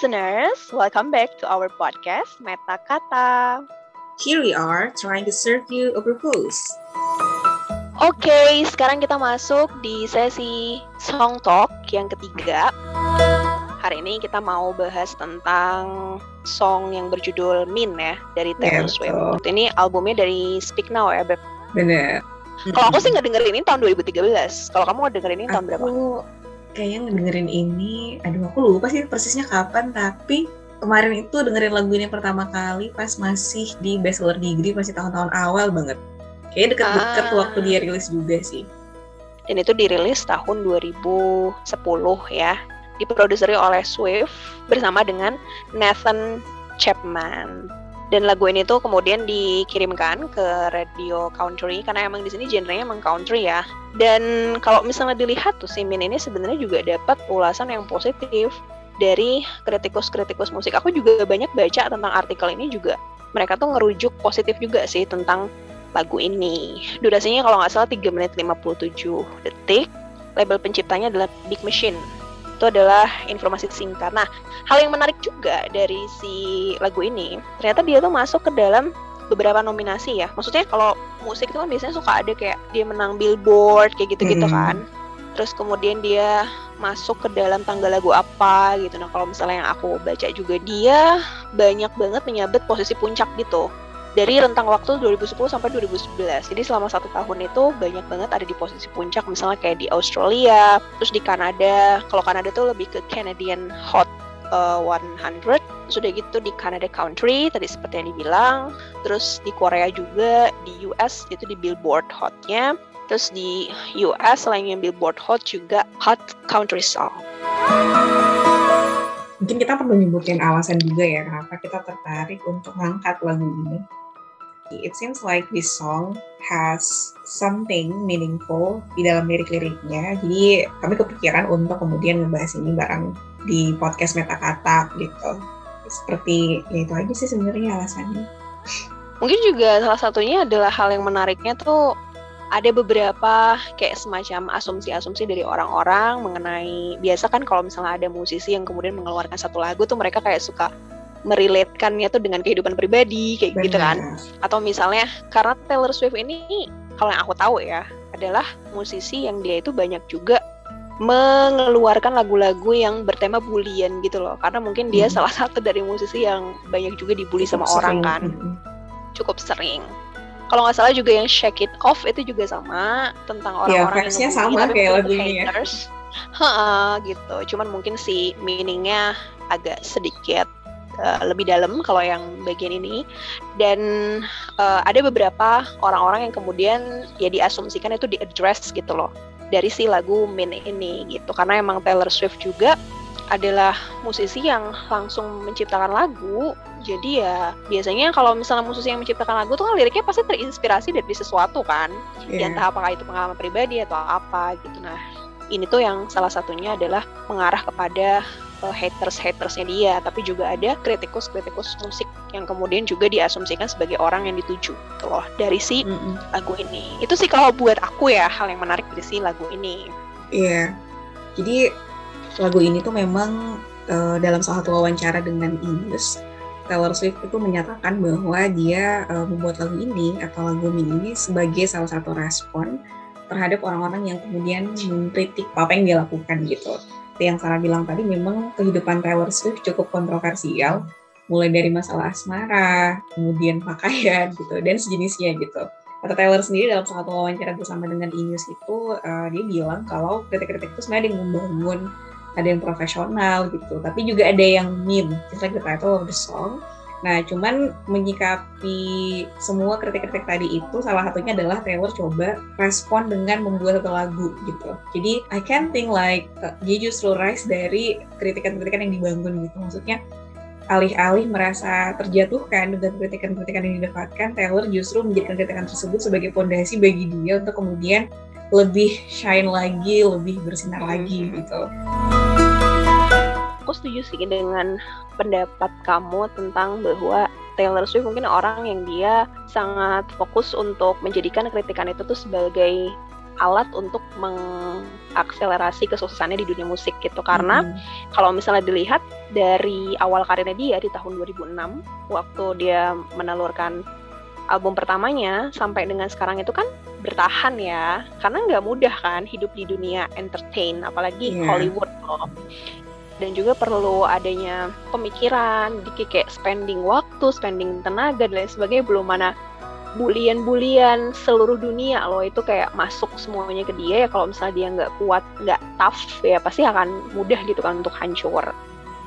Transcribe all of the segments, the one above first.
listeners, welcome back to our podcast Meta Kata. Here we are trying to serve you a purpose. Oke, okay, sekarang kita masuk di sesi Song Talk yang ketiga. Hari ini kita mau bahas tentang song yang berjudul Min ya dari Taylor yeah, Swift. Ini albumnya dari Speak Now ya, Beb. Bener. Kalau aku sih ngedengerin ini tahun 2013. Kalau kamu ngedengerin ini tahun berapa? Kayaknya ngedengerin ini, aduh aku lupa sih persisnya kapan, tapi kemarin itu dengerin lagu ini pertama kali pas masih di bachelor degree, masih tahun-tahun awal banget. Kayaknya deket-deket ah. waktu dia rilis juga sih. Dan itu dirilis tahun 2010 ya. Diproduseri oleh Swift bersama dengan Nathan Chapman dan lagu ini tuh kemudian dikirimkan ke radio country karena emang di sini genrenya emang country ya. Dan kalau misalnya dilihat tuh si Min ini sebenarnya juga dapat ulasan yang positif dari kritikus-kritikus musik. Aku juga banyak baca tentang artikel ini juga. Mereka tuh ngerujuk positif juga sih tentang lagu ini. Durasinya kalau nggak salah 3 menit 57 detik. Label penciptanya adalah Big Machine itu adalah informasi singkat. Nah, hal yang menarik juga dari si lagu ini, ternyata dia tuh masuk ke dalam beberapa nominasi ya. Maksudnya kalau musik itu kan biasanya suka ada kayak dia menang Billboard kayak gitu-gitu hmm. kan. Terus kemudian dia masuk ke dalam tanggal lagu apa gitu. Nah, kalau misalnya yang aku baca juga dia banyak banget menyabet posisi puncak gitu dari rentang waktu 2010 sampai 2011. Jadi selama satu tahun itu banyak banget ada di posisi puncak, misalnya kayak di Australia, terus di Kanada. Kalau Kanada tuh lebih ke Canadian Hot uh, 100. Sudah gitu di Canada Country tadi seperti yang dibilang. Terus di Korea juga, di US itu di Billboard Hotnya. Terus di US selain yang Billboard Hot juga Hot Country Song mungkin kita perlu nyebutin alasan juga ya kenapa kita tertarik untuk mengangkat lagu ini. It seems like this song has something meaningful di dalam lirik-liriknya. Jadi kami kepikiran untuk kemudian ngebahas ini bareng di podcast Meta Kata gitu. Seperti ya itu aja sih sebenarnya alasannya. Mungkin juga salah satunya adalah hal yang menariknya tuh ada beberapa kayak semacam asumsi-asumsi dari orang-orang mengenai biasa kan kalau misalnya ada musisi yang kemudian mengeluarkan satu lagu tuh mereka kayak suka merelatekannya tuh dengan kehidupan pribadi kayak Benar. gitu kan atau misalnya karena Taylor Swift ini kalau yang aku tahu ya adalah musisi yang dia itu banyak juga mengeluarkan lagu-lagu yang bertema bulian gitu loh karena mungkin dia hmm. salah satu dari musisi yang banyak juga dibully sama sering. orang kan hmm. cukup sering kalau nggak salah juga yang Shake It Off itu juga sama tentang iya, orang-orang ya, yang sama kayak lagu ini ya. Ha, gitu. Cuman mungkin si meaningnya agak sedikit uh, lebih dalam kalau yang bagian ini. Dan uh, ada beberapa orang-orang yang kemudian ya diasumsikan itu diaddress gitu loh dari si lagu Min ini gitu. Karena emang Taylor Swift juga adalah musisi yang langsung menciptakan lagu. Jadi ya biasanya kalau misalnya musisi yang menciptakan lagu tuh kan liriknya pasti terinspirasi dari sesuatu kan. Yeah. ya entah apakah itu pengalaman pribadi atau apa gitu. Nah ini tuh yang salah satunya adalah mengarah kepada uh, haters-hatersnya dia tapi juga ada kritikus-kritikus musik yang kemudian juga diasumsikan sebagai orang yang dituju gitu loh dari si mm -hmm. lagu ini itu sih kalau buat aku ya hal yang menarik dari si lagu ini iya yeah. jadi lagu ini tuh memang uh, dalam salah satu wawancara dengan Inggris Taylor Swift itu menyatakan bahwa dia uh, membuat lagu ini atau lagu ini sebagai salah satu respon terhadap orang-orang yang kemudian mengkritik apa yang dia lakukan gitu. Seperti yang Sarah bilang tadi, memang kehidupan Taylor Swift cukup kontroversial, mulai dari masalah asmara, kemudian pakaian gitu, dan sejenisnya gitu. Kata Taylor sendiri dalam satu wawancara bersama dengan E-News itu, uh, dia bilang kalau kritik-kritik itu sebenarnya ada yang membangun ada yang profesional gitu. Tapi juga ada yang mean. Just like the title of the song nah cuman menyikapi semua kritik-kritik tadi itu salah satunya adalah Taylor coba respon dengan membuat satu lagu gitu. Jadi I can think like uh, dia justru rise dari kritikan-kritikan yang dibangun gitu. Maksudnya alih-alih merasa terjatuhkan dengan kritikan-kritikan yang didapatkan, Taylor justru menjadikan kritikan tersebut sebagai fondasi bagi dia untuk kemudian lebih shine lagi, lebih bersinar lagi gitu aku setuju sih dengan pendapat kamu tentang bahwa Taylor Swift mungkin orang yang dia sangat fokus untuk menjadikan kritikan itu tuh sebagai alat untuk mengakselerasi kesuksesannya di dunia musik gitu karena hmm. kalau misalnya dilihat dari awal karirnya dia di tahun 2006 waktu dia menelurkan album pertamanya sampai dengan sekarang itu kan bertahan ya karena nggak mudah kan hidup di dunia entertain apalagi yeah. Hollywood loh dan juga perlu adanya pemikiran, di kayak spending waktu, spending tenaga dan lain sebagainya. Belum mana bulian-bulian seluruh dunia loh itu kayak masuk semuanya ke dia. Ya kalau misalnya dia nggak kuat nggak tough ya pasti akan mudah gitu kan untuk hancur.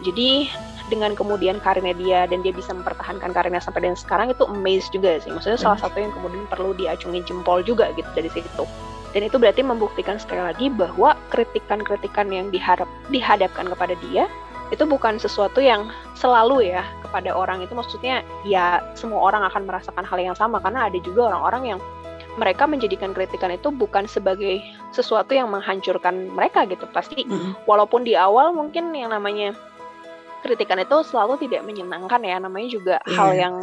Jadi dengan kemudian karirnya dia dan dia bisa mempertahankan karirnya sampai dengan sekarang itu amaze juga sih. Maksudnya salah satu yang kemudian perlu diacungi jempol juga gitu dari situ dan itu berarti membuktikan sekali lagi bahwa kritikan-kritikan yang diharap dihadapkan kepada dia itu bukan sesuatu yang selalu ya kepada orang. Itu maksudnya ya semua orang akan merasakan hal yang sama. Karena ada juga orang-orang yang mereka menjadikan kritikan itu bukan sebagai sesuatu yang menghancurkan mereka gitu. Pasti mm-hmm. walaupun di awal mungkin yang namanya kritikan itu selalu tidak menyenangkan ya. Namanya juga yeah, hal yang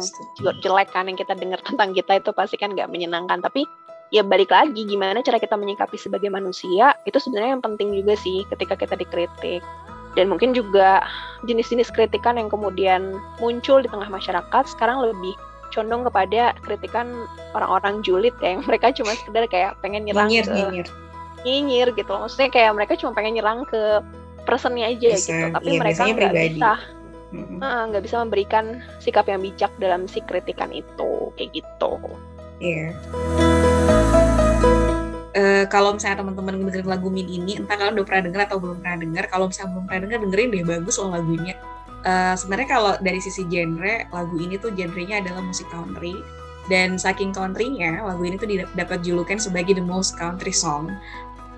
jelek kan yang kita dengar tentang kita itu pasti kan nggak menyenangkan. Tapi ya balik lagi gimana cara kita menyikapi sebagai manusia itu sebenarnya yang penting juga sih ketika kita dikritik. Dan mungkin juga jenis-jenis kritikan yang kemudian muncul di tengah masyarakat sekarang lebih condong kepada kritikan orang-orang julid ya yang mereka cuma sekedar kayak pengen nyerang nyinyir, ke nyinyir. nyinyir gitu maksudnya kayak mereka cuma pengen nyerang ke personnya aja Bisa, gitu tapi iya, mereka nggak bisa. Nggak mm-hmm. bisa memberikan sikap yang bijak dalam si kritikan itu. Kayak gitu iya yeah uh, kalau misalnya teman-teman dengerin lagu Min ini, entah kalian udah pernah denger atau belum pernah denger, kalau misalnya belum pernah denger, dengerin deh bagus loh lagunya. Uh, sebenarnya kalau dari sisi genre, lagu ini tuh genrenya adalah musik country. Dan saking countrynya, lagu ini tuh dapat julukan sebagai the most country song.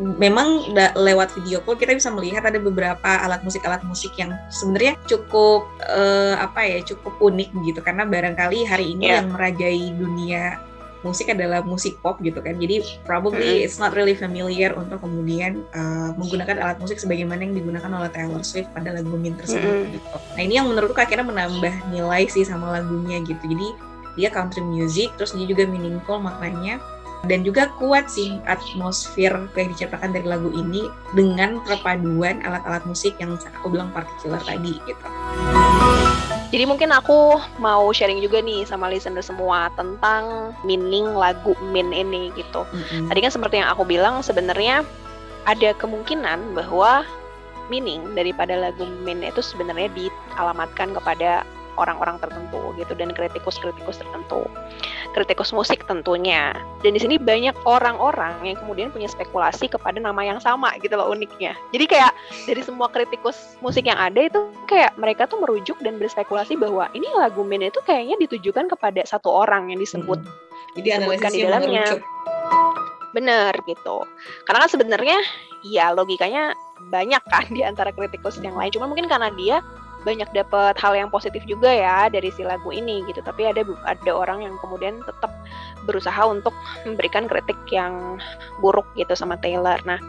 Memang lewat video call kita bisa melihat ada beberapa alat musik alat musik yang sebenarnya cukup uh, apa ya cukup unik gitu karena barangkali hari ini yeah. yang merajai dunia musik adalah musik pop gitu kan jadi probably it's not really familiar untuk kemudian uh, menggunakan alat musik sebagaimana yang digunakan oleh Taylor Swift pada lagu Min tersebut mm-hmm. gitu nah ini yang menurutku akhirnya menambah nilai sih sama lagunya gitu jadi dia country music terus dia juga meaningful maknanya dan juga kuat sih atmosfer yang diciptakan dari lagu ini dengan perpaduan alat-alat musik yang aku bilang particular tadi gitu. Jadi mungkin aku mau sharing juga nih sama listener semua tentang meaning lagu Min ini gitu. Mm-hmm. Tadi kan seperti yang aku bilang sebenarnya ada kemungkinan bahwa meaning daripada lagu Min itu sebenarnya dialamatkan kepada orang-orang tertentu gitu dan kritikus-kritikus tertentu. Kritikus musik tentunya. Dan di sini banyak orang-orang yang kemudian punya spekulasi kepada nama yang sama gitu loh uniknya. Jadi kayak dari semua kritikus musik yang ada itu kayak mereka tuh merujuk dan berspekulasi bahwa ini lagu Min itu kayaknya ditujukan kepada satu orang yang disebut. Hmm. Jadi disebutkan di dalamnya. Bener gitu. Karena kan sebenarnya ya logikanya banyak kan di antara kritikus yang lain. Cuma mungkin karena dia banyak dapat hal yang positif juga ya dari si lagu ini gitu tapi ada ada orang yang kemudian tetap berusaha untuk memberikan kritik yang buruk gitu sama Taylor nah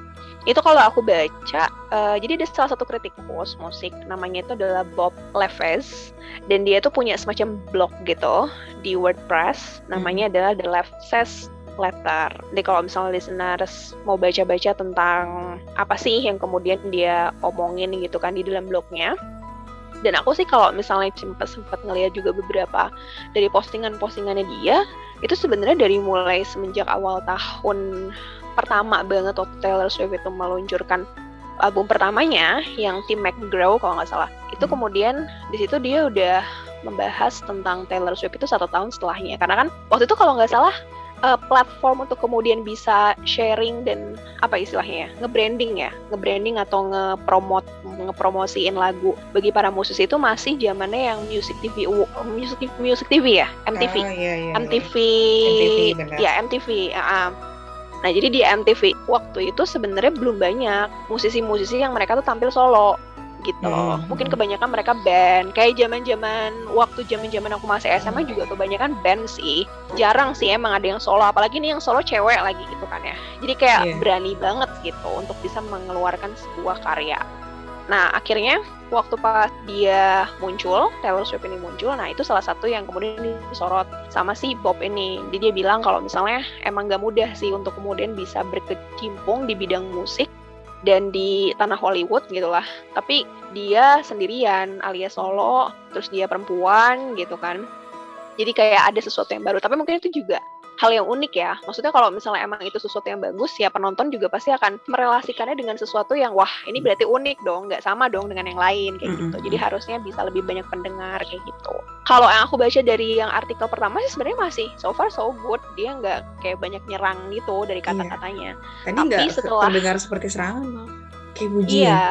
itu kalau aku baca uh, jadi ada salah satu kritikus musik namanya itu adalah Bob Leves dan dia tuh punya semacam blog gitu di WordPress namanya hmm. adalah The Says letter. Jadi kalau misalnya listeners mau baca-baca tentang apa sih yang kemudian dia omongin gitu kan di dalam blognya, dan aku sih kalau misalnya sempat sempat ngeliat juga beberapa dari postingan-postingannya dia itu sebenarnya dari mulai semenjak awal tahun pertama banget waktu Taylor Swift itu meluncurkan album pertamanya yang Tim McGraw kalau nggak salah itu hmm. kemudian di situ dia udah membahas tentang Taylor Swift itu satu tahun setelahnya karena kan waktu itu kalau nggak salah uh, platform untuk kemudian bisa sharing dan apa istilahnya ya nge-branding ya. Nge-branding atau nge-promote ngepromosiin lagu. Bagi para musisi itu masih zamannya yang music TV music TV, music TV ya? MTV oh, iya, iya, MTV MTV ya MTV uh, Nah, jadi di MTV waktu itu sebenarnya belum banyak musisi-musisi yang mereka tuh tampil solo gitu. Hmm. Mungkin kebanyakan mereka band. Kayak zaman-zaman waktu zaman-zaman aku masih SMA juga kebanyakan band sih. Jarang sih emang ada yang solo, apalagi nih yang solo cewek lagi gitu kan ya. Jadi kayak yeah. berani banget gitu untuk bisa mengeluarkan sebuah karya. Nah, akhirnya waktu pas dia muncul, Taylor Swift ini muncul, nah itu salah satu yang kemudian disorot sama si Bob ini. Jadi dia bilang kalau misalnya emang gak mudah sih untuk kemudian bisa berkecimpung di bidang musik dan di tanah Hollywood gitulah. Tapi dia sendirian alias solo terus dia perempuan gitu kan. Jadi kayak ada sesuatu yang baru. Tapi mungkin itu juga hal yang unik ya. Maksudnya kalau misalnya emang itu sesuatu yang bagus, ya penonton juga pasti akan merelasikannya dengan sesuatu yang wah ini berarti unik dong, nggak sama dong dengan yang lain kayak gitu. Jadi harusnya bisa lebih banyak pendengar kayak gitu. Kalau yang aku baca dari yang artikel pertama sih sebenarnya masih so far so good. Dia nggak kayak banyak nyerang gitu dari iya. kata-katanya. Iya. Tadi Tapi setelah pendengar seperti serangan malah kayak pujian. Iya,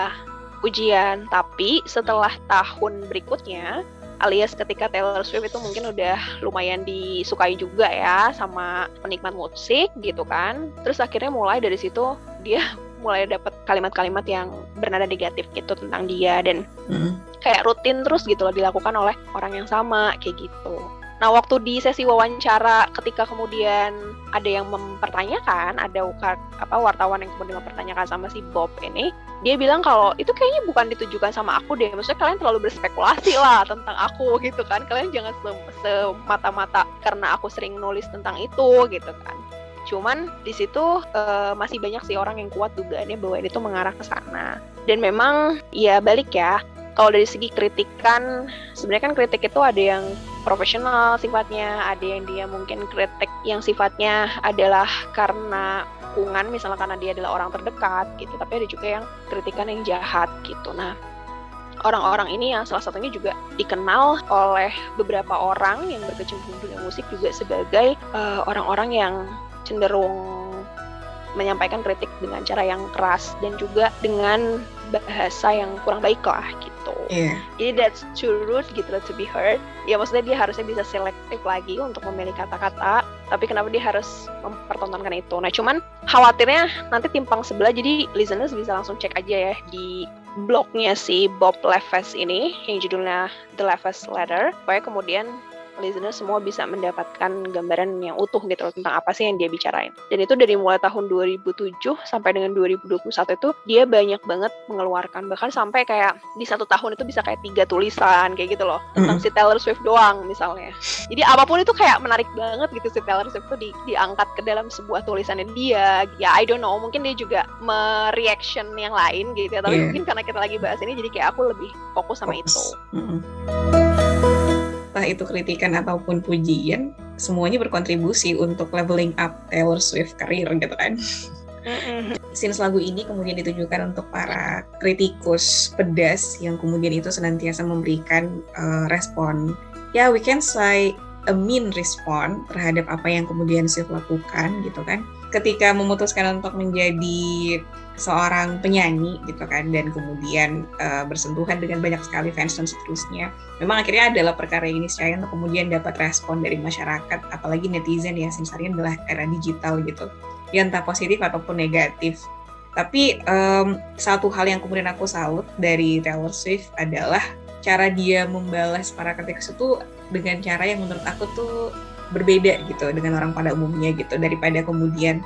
pujian. Tapi setelah tahun berikutnya alias ketika Taylor Swift itu mungkin udah lumayan disukai juga ya sama penikmat musik gitu kan terus akhirnya mulai dari situ dia mulai dapat kalimat-kalimat yang bernada negatif gitu tentang dia dan mm. kayak rutin terus gitu loh dilakukan oleh orang yang sama kayak gitu Nah, waktu di sesi wawancara ketika kemudian ada yang mempertanyakan, ada apa wartawan yang kemudian mempertanyakan sama si Bob ini, dia bilang kalau itu kayaknya bukan ditujukan sama aku deh. Maksudnya kalian terlalu berspekulasi lah tentang aku gitu kan. Kalian jangan semata-mata karena aku sering nulis tentang itu gitu kan. Cuman di situ uh, masih banyak sih orang yang kuat dugaannya bahwa ini tuh mengarah ke sana. Dan memang ya balik ya, kalau dari segi kritikan sebenarnya kan kritik itu ada yang profesional sifatnya, ada yang dia mungkin kritik yang sifatnya adalah karena hubungan, misalnya karena dia adalah orang terdekat gitu, tapi ada juga yang kritikan yang jahat gitu. Nah, orang-orang ini yang salah satunya juga dikenal oleh beberapa orang yang berkecimpung dunia musik juga sebagai eh, orang-orang uh, yang cenderung menyampaikan kritik dengan cara yang keras dan juga dengan bahasa yang kurang baik lah gitu. Yeah. Jadi that's too rude gitu loh to be heard. Ya maksudnya dia harusnya bisa selektif lagi untuk memilih kata-kata. Tapi kenapa dia harus mempertontonkan itu? Nah cuman khawatirnya nanti timpang sebelah jadi listeners bisa langsung cek aja ya di blognya si Bob Leves ini yang judulnya The Leves Letter. Supaya kemudian listener semua bisa mendapatkan gambaran yang utuh gitu loh tentang apa sih yang dia bicarain. Dan itu dari mulai tahun 2007 sampai dengan 2021 itu dia banyak banget mengeluarkan bahkan sampai kayak di satu tahun itu bisa kayak tiga tulisan kayak gitu loh tentang mm. si Taylor Swift doang misalnya. Jadi apa pun itu kayak menarik banget gitu si Taylor Swift itu di, diangkat ke dalam sebuah tulisannya dia. Ya I don't know mungkin dia juga mereaction yang lain gitu ya. Tapi yeah. mungkin karena kita lagi bahas ini jadi kayak aku lebih fokus sama fokus. itu. Mm -hmm entah itu kritikan ataupun pujian, semuanya berkontribusi untuk leveling up Taylor Swift karir gitu kan. Since lagu ini kemudian ditujukan untuk para kritikus pedas yang kemudian itu senantiasa memberikan uh, respon, ya yeah, we can say a mean respon terhadap apa yang kemudian Swift lakukan gitu kan. Ketika memutuskan untuk menjadi seorang penyanyi gitu kan dan kemudian uh, bersentuhan dengan banyak sekali fans dan seterusnya. Memang akhirnya adalah perkara ini saya untuk kemudian dapat respon dari masyarakat apalagi netizen ya sensarian adalah era digital gitu. Ya entah positif ataupun negatif. Tapi um, satu hal yang kemudian aku salut dari Taylor Swift adalah cara dia membalas para kritikus itu dengan cara yang menurut aku tuh berbeda gitu dengan orang pada umumnya gitu daripada kemudian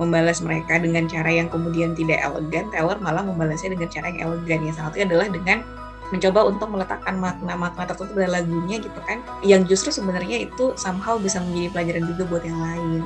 membalas mereka dengan cara yang kemudian tidak elegan, Taylor malah membalasnya dengan cara yang elegan. Yang salah satunya adalah dengan mencoba untuk meletakkan makna-makna tertentu dalam lagunya gitu kan, yang justru sebenarnya itu somehow bisa menjadi pelajaran juga buat yang lain.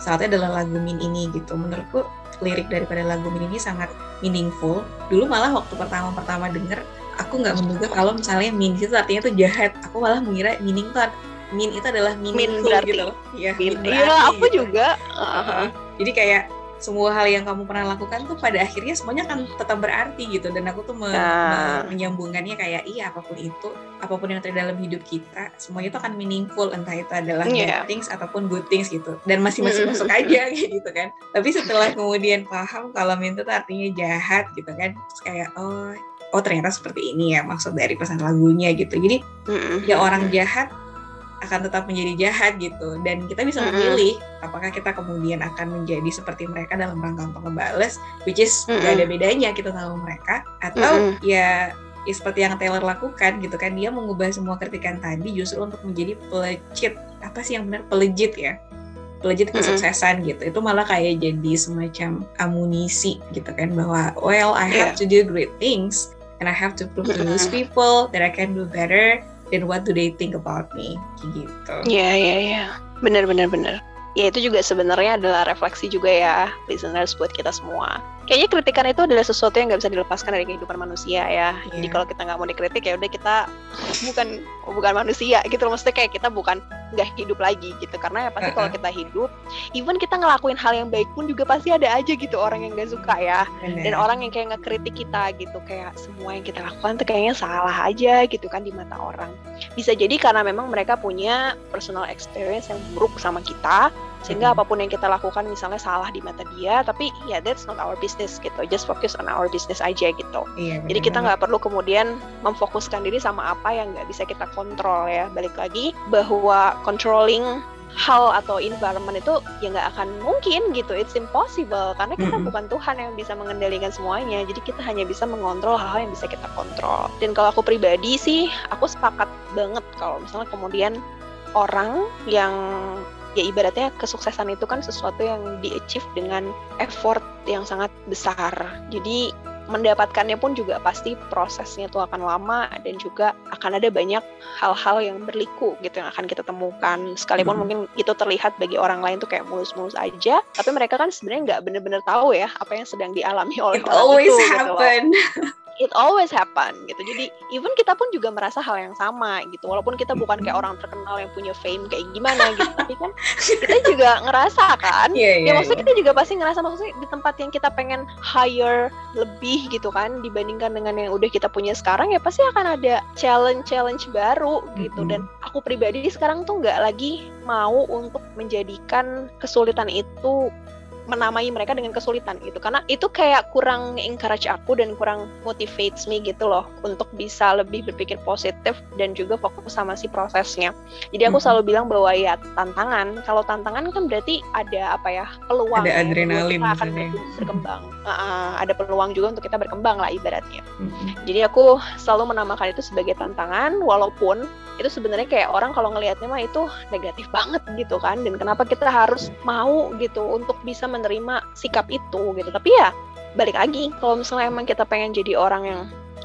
Salah satunya adalah lagu Min ini gitu. Menurutku lirik daripada lagu Min ini sangat meaningful. Dulu malah waktu pertama-pertama denger, aku nggak menduga kalau misalnya Min itu artinya tuh jahat. Aku malah mengira meaning tuh min itu adalah meaningful min berarti. gitu loh. Iya, iya aku gitu. juga. Uh -huh. Jadi kayak semua hal yang kamu pernah lakukan tuh pada akhirnya semuanya kan tetap berarti gitu. Dan aku tuh me nah. menyambungkannya kayak iya apa pun itu apa pun yang terjadi dalam hidup kita semuanya itu akan meaningful. Entah itu adalah yeah. bad things ataupun good things gitu. Dan masih masih masuk aja gitu kan. Tapi setelah kemudian paham kalau minta tuh artinya jahat gitu kan. Terus kayak oh oh ternyata seperti ini ya maksud dari pesan lagunya gitu. Jadi mm -hmm. ya orang jahat akan tetap menjadi jahat gitu dan kita bisa memilih mm-hmm. apakah kita kemudian akan menjadi seperti mereka dalam rangka untuk ngebales which is mm-hmm. gak ada bedanya kita sama mereka atau mm-hmm. ya ya seperti yang Taylor lakukan gitu kan dia mengubah semua kritikan tadi justru untuk menjadi pelejit apa sih yang benar pelejit ya pelejit kesuksesan mm-hmm. gitu itu malah kayak jadi semacam amunisi gitu kan bahwa well I have yeah. to do great things and I have to prove to those people that I can do better dan what do they think about me gitu. Iya iya iya. Benar benar benar. Ya itu juga sebenarnya adalah refleksi juga ya listeners buat kita semua. Kayaknya kritikan itu adalah sesuatu yang nggak bisa dilepaskan dari kehidupan manusia ya. Yeah. Jadi iya. kalau kita nggak mau dikritik ya udah kita bukan bukan manusia gitu loh. Maksudnya kayak kita bukan nggak hidup lagi gitu. Karena ya pasti uh -uh. kalau kita hidup, even kita ngelakuin hal yang baik pun juga pasti ada aja gitu orang yang nggak suka ya. Bener. Dan orang yang kayak ngekritik kita gitu kayak semua yang kita lakukan tuh kayaknya salah aja gitu kan di mata orang. Bisa jadi karena memang mereka punya personal experience yang buruk sama kita sehingga apa pun yang kita lakukan misalnya salah di mata dia tapi ya yeah, that's not our business gitu. Just focus on our business aja gitu. Iya, jadi kita nggak perlu kemudian memfokuskan diri sama apa yang nggak bisa kita kontrol ya. Balik lagi bahwa controlling hal atau environment itu ya nggak akan mungkin gitu. It's impossible karena kita mm-hmm. bukan Tuhan yang bisa mengendalikan semuanya. Jadi kita hanya bisa mengontrol hal-hal yang bisa kita kontrol. Dan kalau aku pribadi sih aku sepakat banget kalau misalnya kemudian orang yang ya ibaratnya kesuksesan itu kan sesuatu yang di-achieve dengan effort yang sangat besar. Jadi mendapatkannya pun juga pasti prosesnya itu akan lama dan juga akan ada banyak hal-hal yang berliku gitu yang akan kita temukan sekalipun hmm. mungkin itu terlihat bagi orang lain tuh kayak mulus-mulus aja tapi mereka kan sebenarnya nggak bener-bener tahu ya apa yang sedang dialami oleh It orang always itu happen. gitu it always happen gitu. Jadi even kita pun juga merasa hal yang sama gitu. Walaupun kita bukan kayak orang terkenal yang punya fame kayak gimana gitu, tapi kan kita juga ngerasa kan. Yeah, yeah, ya maksudnya yeah. kita juga pasti ngerasa maksudnya di tempat yang kita pengen hire lebih gitu kan dibandingkan dengan yang udah kita punya sekarang ya pasti akan ada challenge-challenge baru gitu. Mm -hmm. Dan aku pribadi sekarang tuh nggak lagi mau untuk menjadikan kesulitan itu menamai mereka dengan kesulitan gitu. Karena itu kayak kurang encourage aku dan kurang motivates me gitu loh untuk bisa lebih berpikir positif dan juga fokus sama si prosesnya. Jadi aku hmm. selalu bilang bahwa ya tantangan kalau tantangan kan berarti ada apa ya peluang ada adrenalin kita akan berkembang. Uh, ada peluang juga untuk kita berkembang lah ibaratnya. Hmm. jadi aku selalu menamakan itu sebagai tantangan walaupun itu sebenarnya kayak orang kalau ngelihatnya mah itu negatif banget gitu kan. Dan kenapa kita harus mau gitu untuk bisa menerima sikap itu gitu. Tapi ya balik lagi. Kalau misalnya emang kita pengen jadi orang yang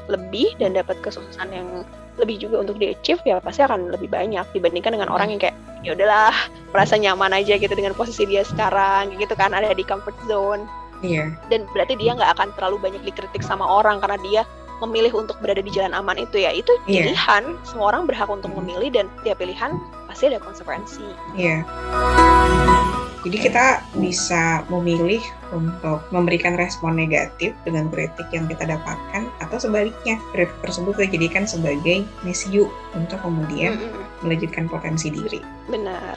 lebih dan dapat kesuksesan yang lebih juga untuk di achieve ya pasti akan lebih banyak dibandingkan dengan orang yang kayak ya udahlah merasa nyaman aja gitu dengan posisi dia sekarang gitu kan ada di comfort zone. Iya. Dan berarti dia nggak akan terlalu banyak dikritik sama orang karena dia memilih untuk berada di jalan aman itu ya itu yeah. pilihan semua orang berhak untuk memilih dan tiap pilihan pasti ada konsekuensi. Iya. Yeah. Jadi kita bisa memilih untuk memberikan respon negatif dengan kritik yang kita dapatkan atau sebaliknya kritik tersebut kita jadikan sebagai misiu untuk kemudian mm -hmm. melanjutkan potensi diri. Benar.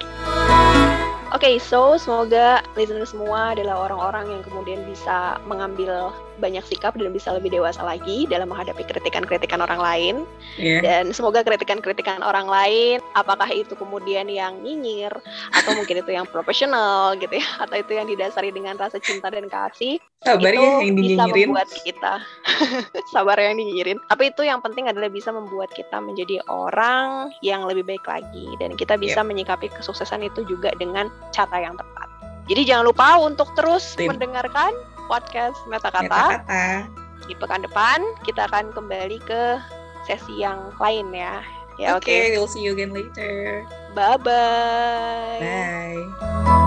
Oke, okay, so semoga listener semua adalah orang-orang yang kemudian bisa mengambil banyak sikap dan bisa lebih dewasa lagi dalam menghadapi kritikan-kritikan orang lain. Yeah. Dan semoga kritikan-kritikan orang lain, apakah itu kemudian yang nyinyir atau mungkin itu yang profesional gitu ya, atau itu yang didasari dengan rasa cinta dan kasih, sabar itu ya yang bisa membuat kita sabar yang dinyinyirin. Tapi itu yang penting adalah bisa membuat kita menjadi orang yang lebih baik lagi dan kita bisa yeah. menyikapi kesuksesan itu juga dengan cara yang tepat. Jadi jangan lupa untuk terus Tim. mendengarkan podcast Meta Kata. Di pekan depan kita akan kembali ke sesi yang lain ya. Ya oke. Okay, okay. we'll see you again later. Bye bye. Bye.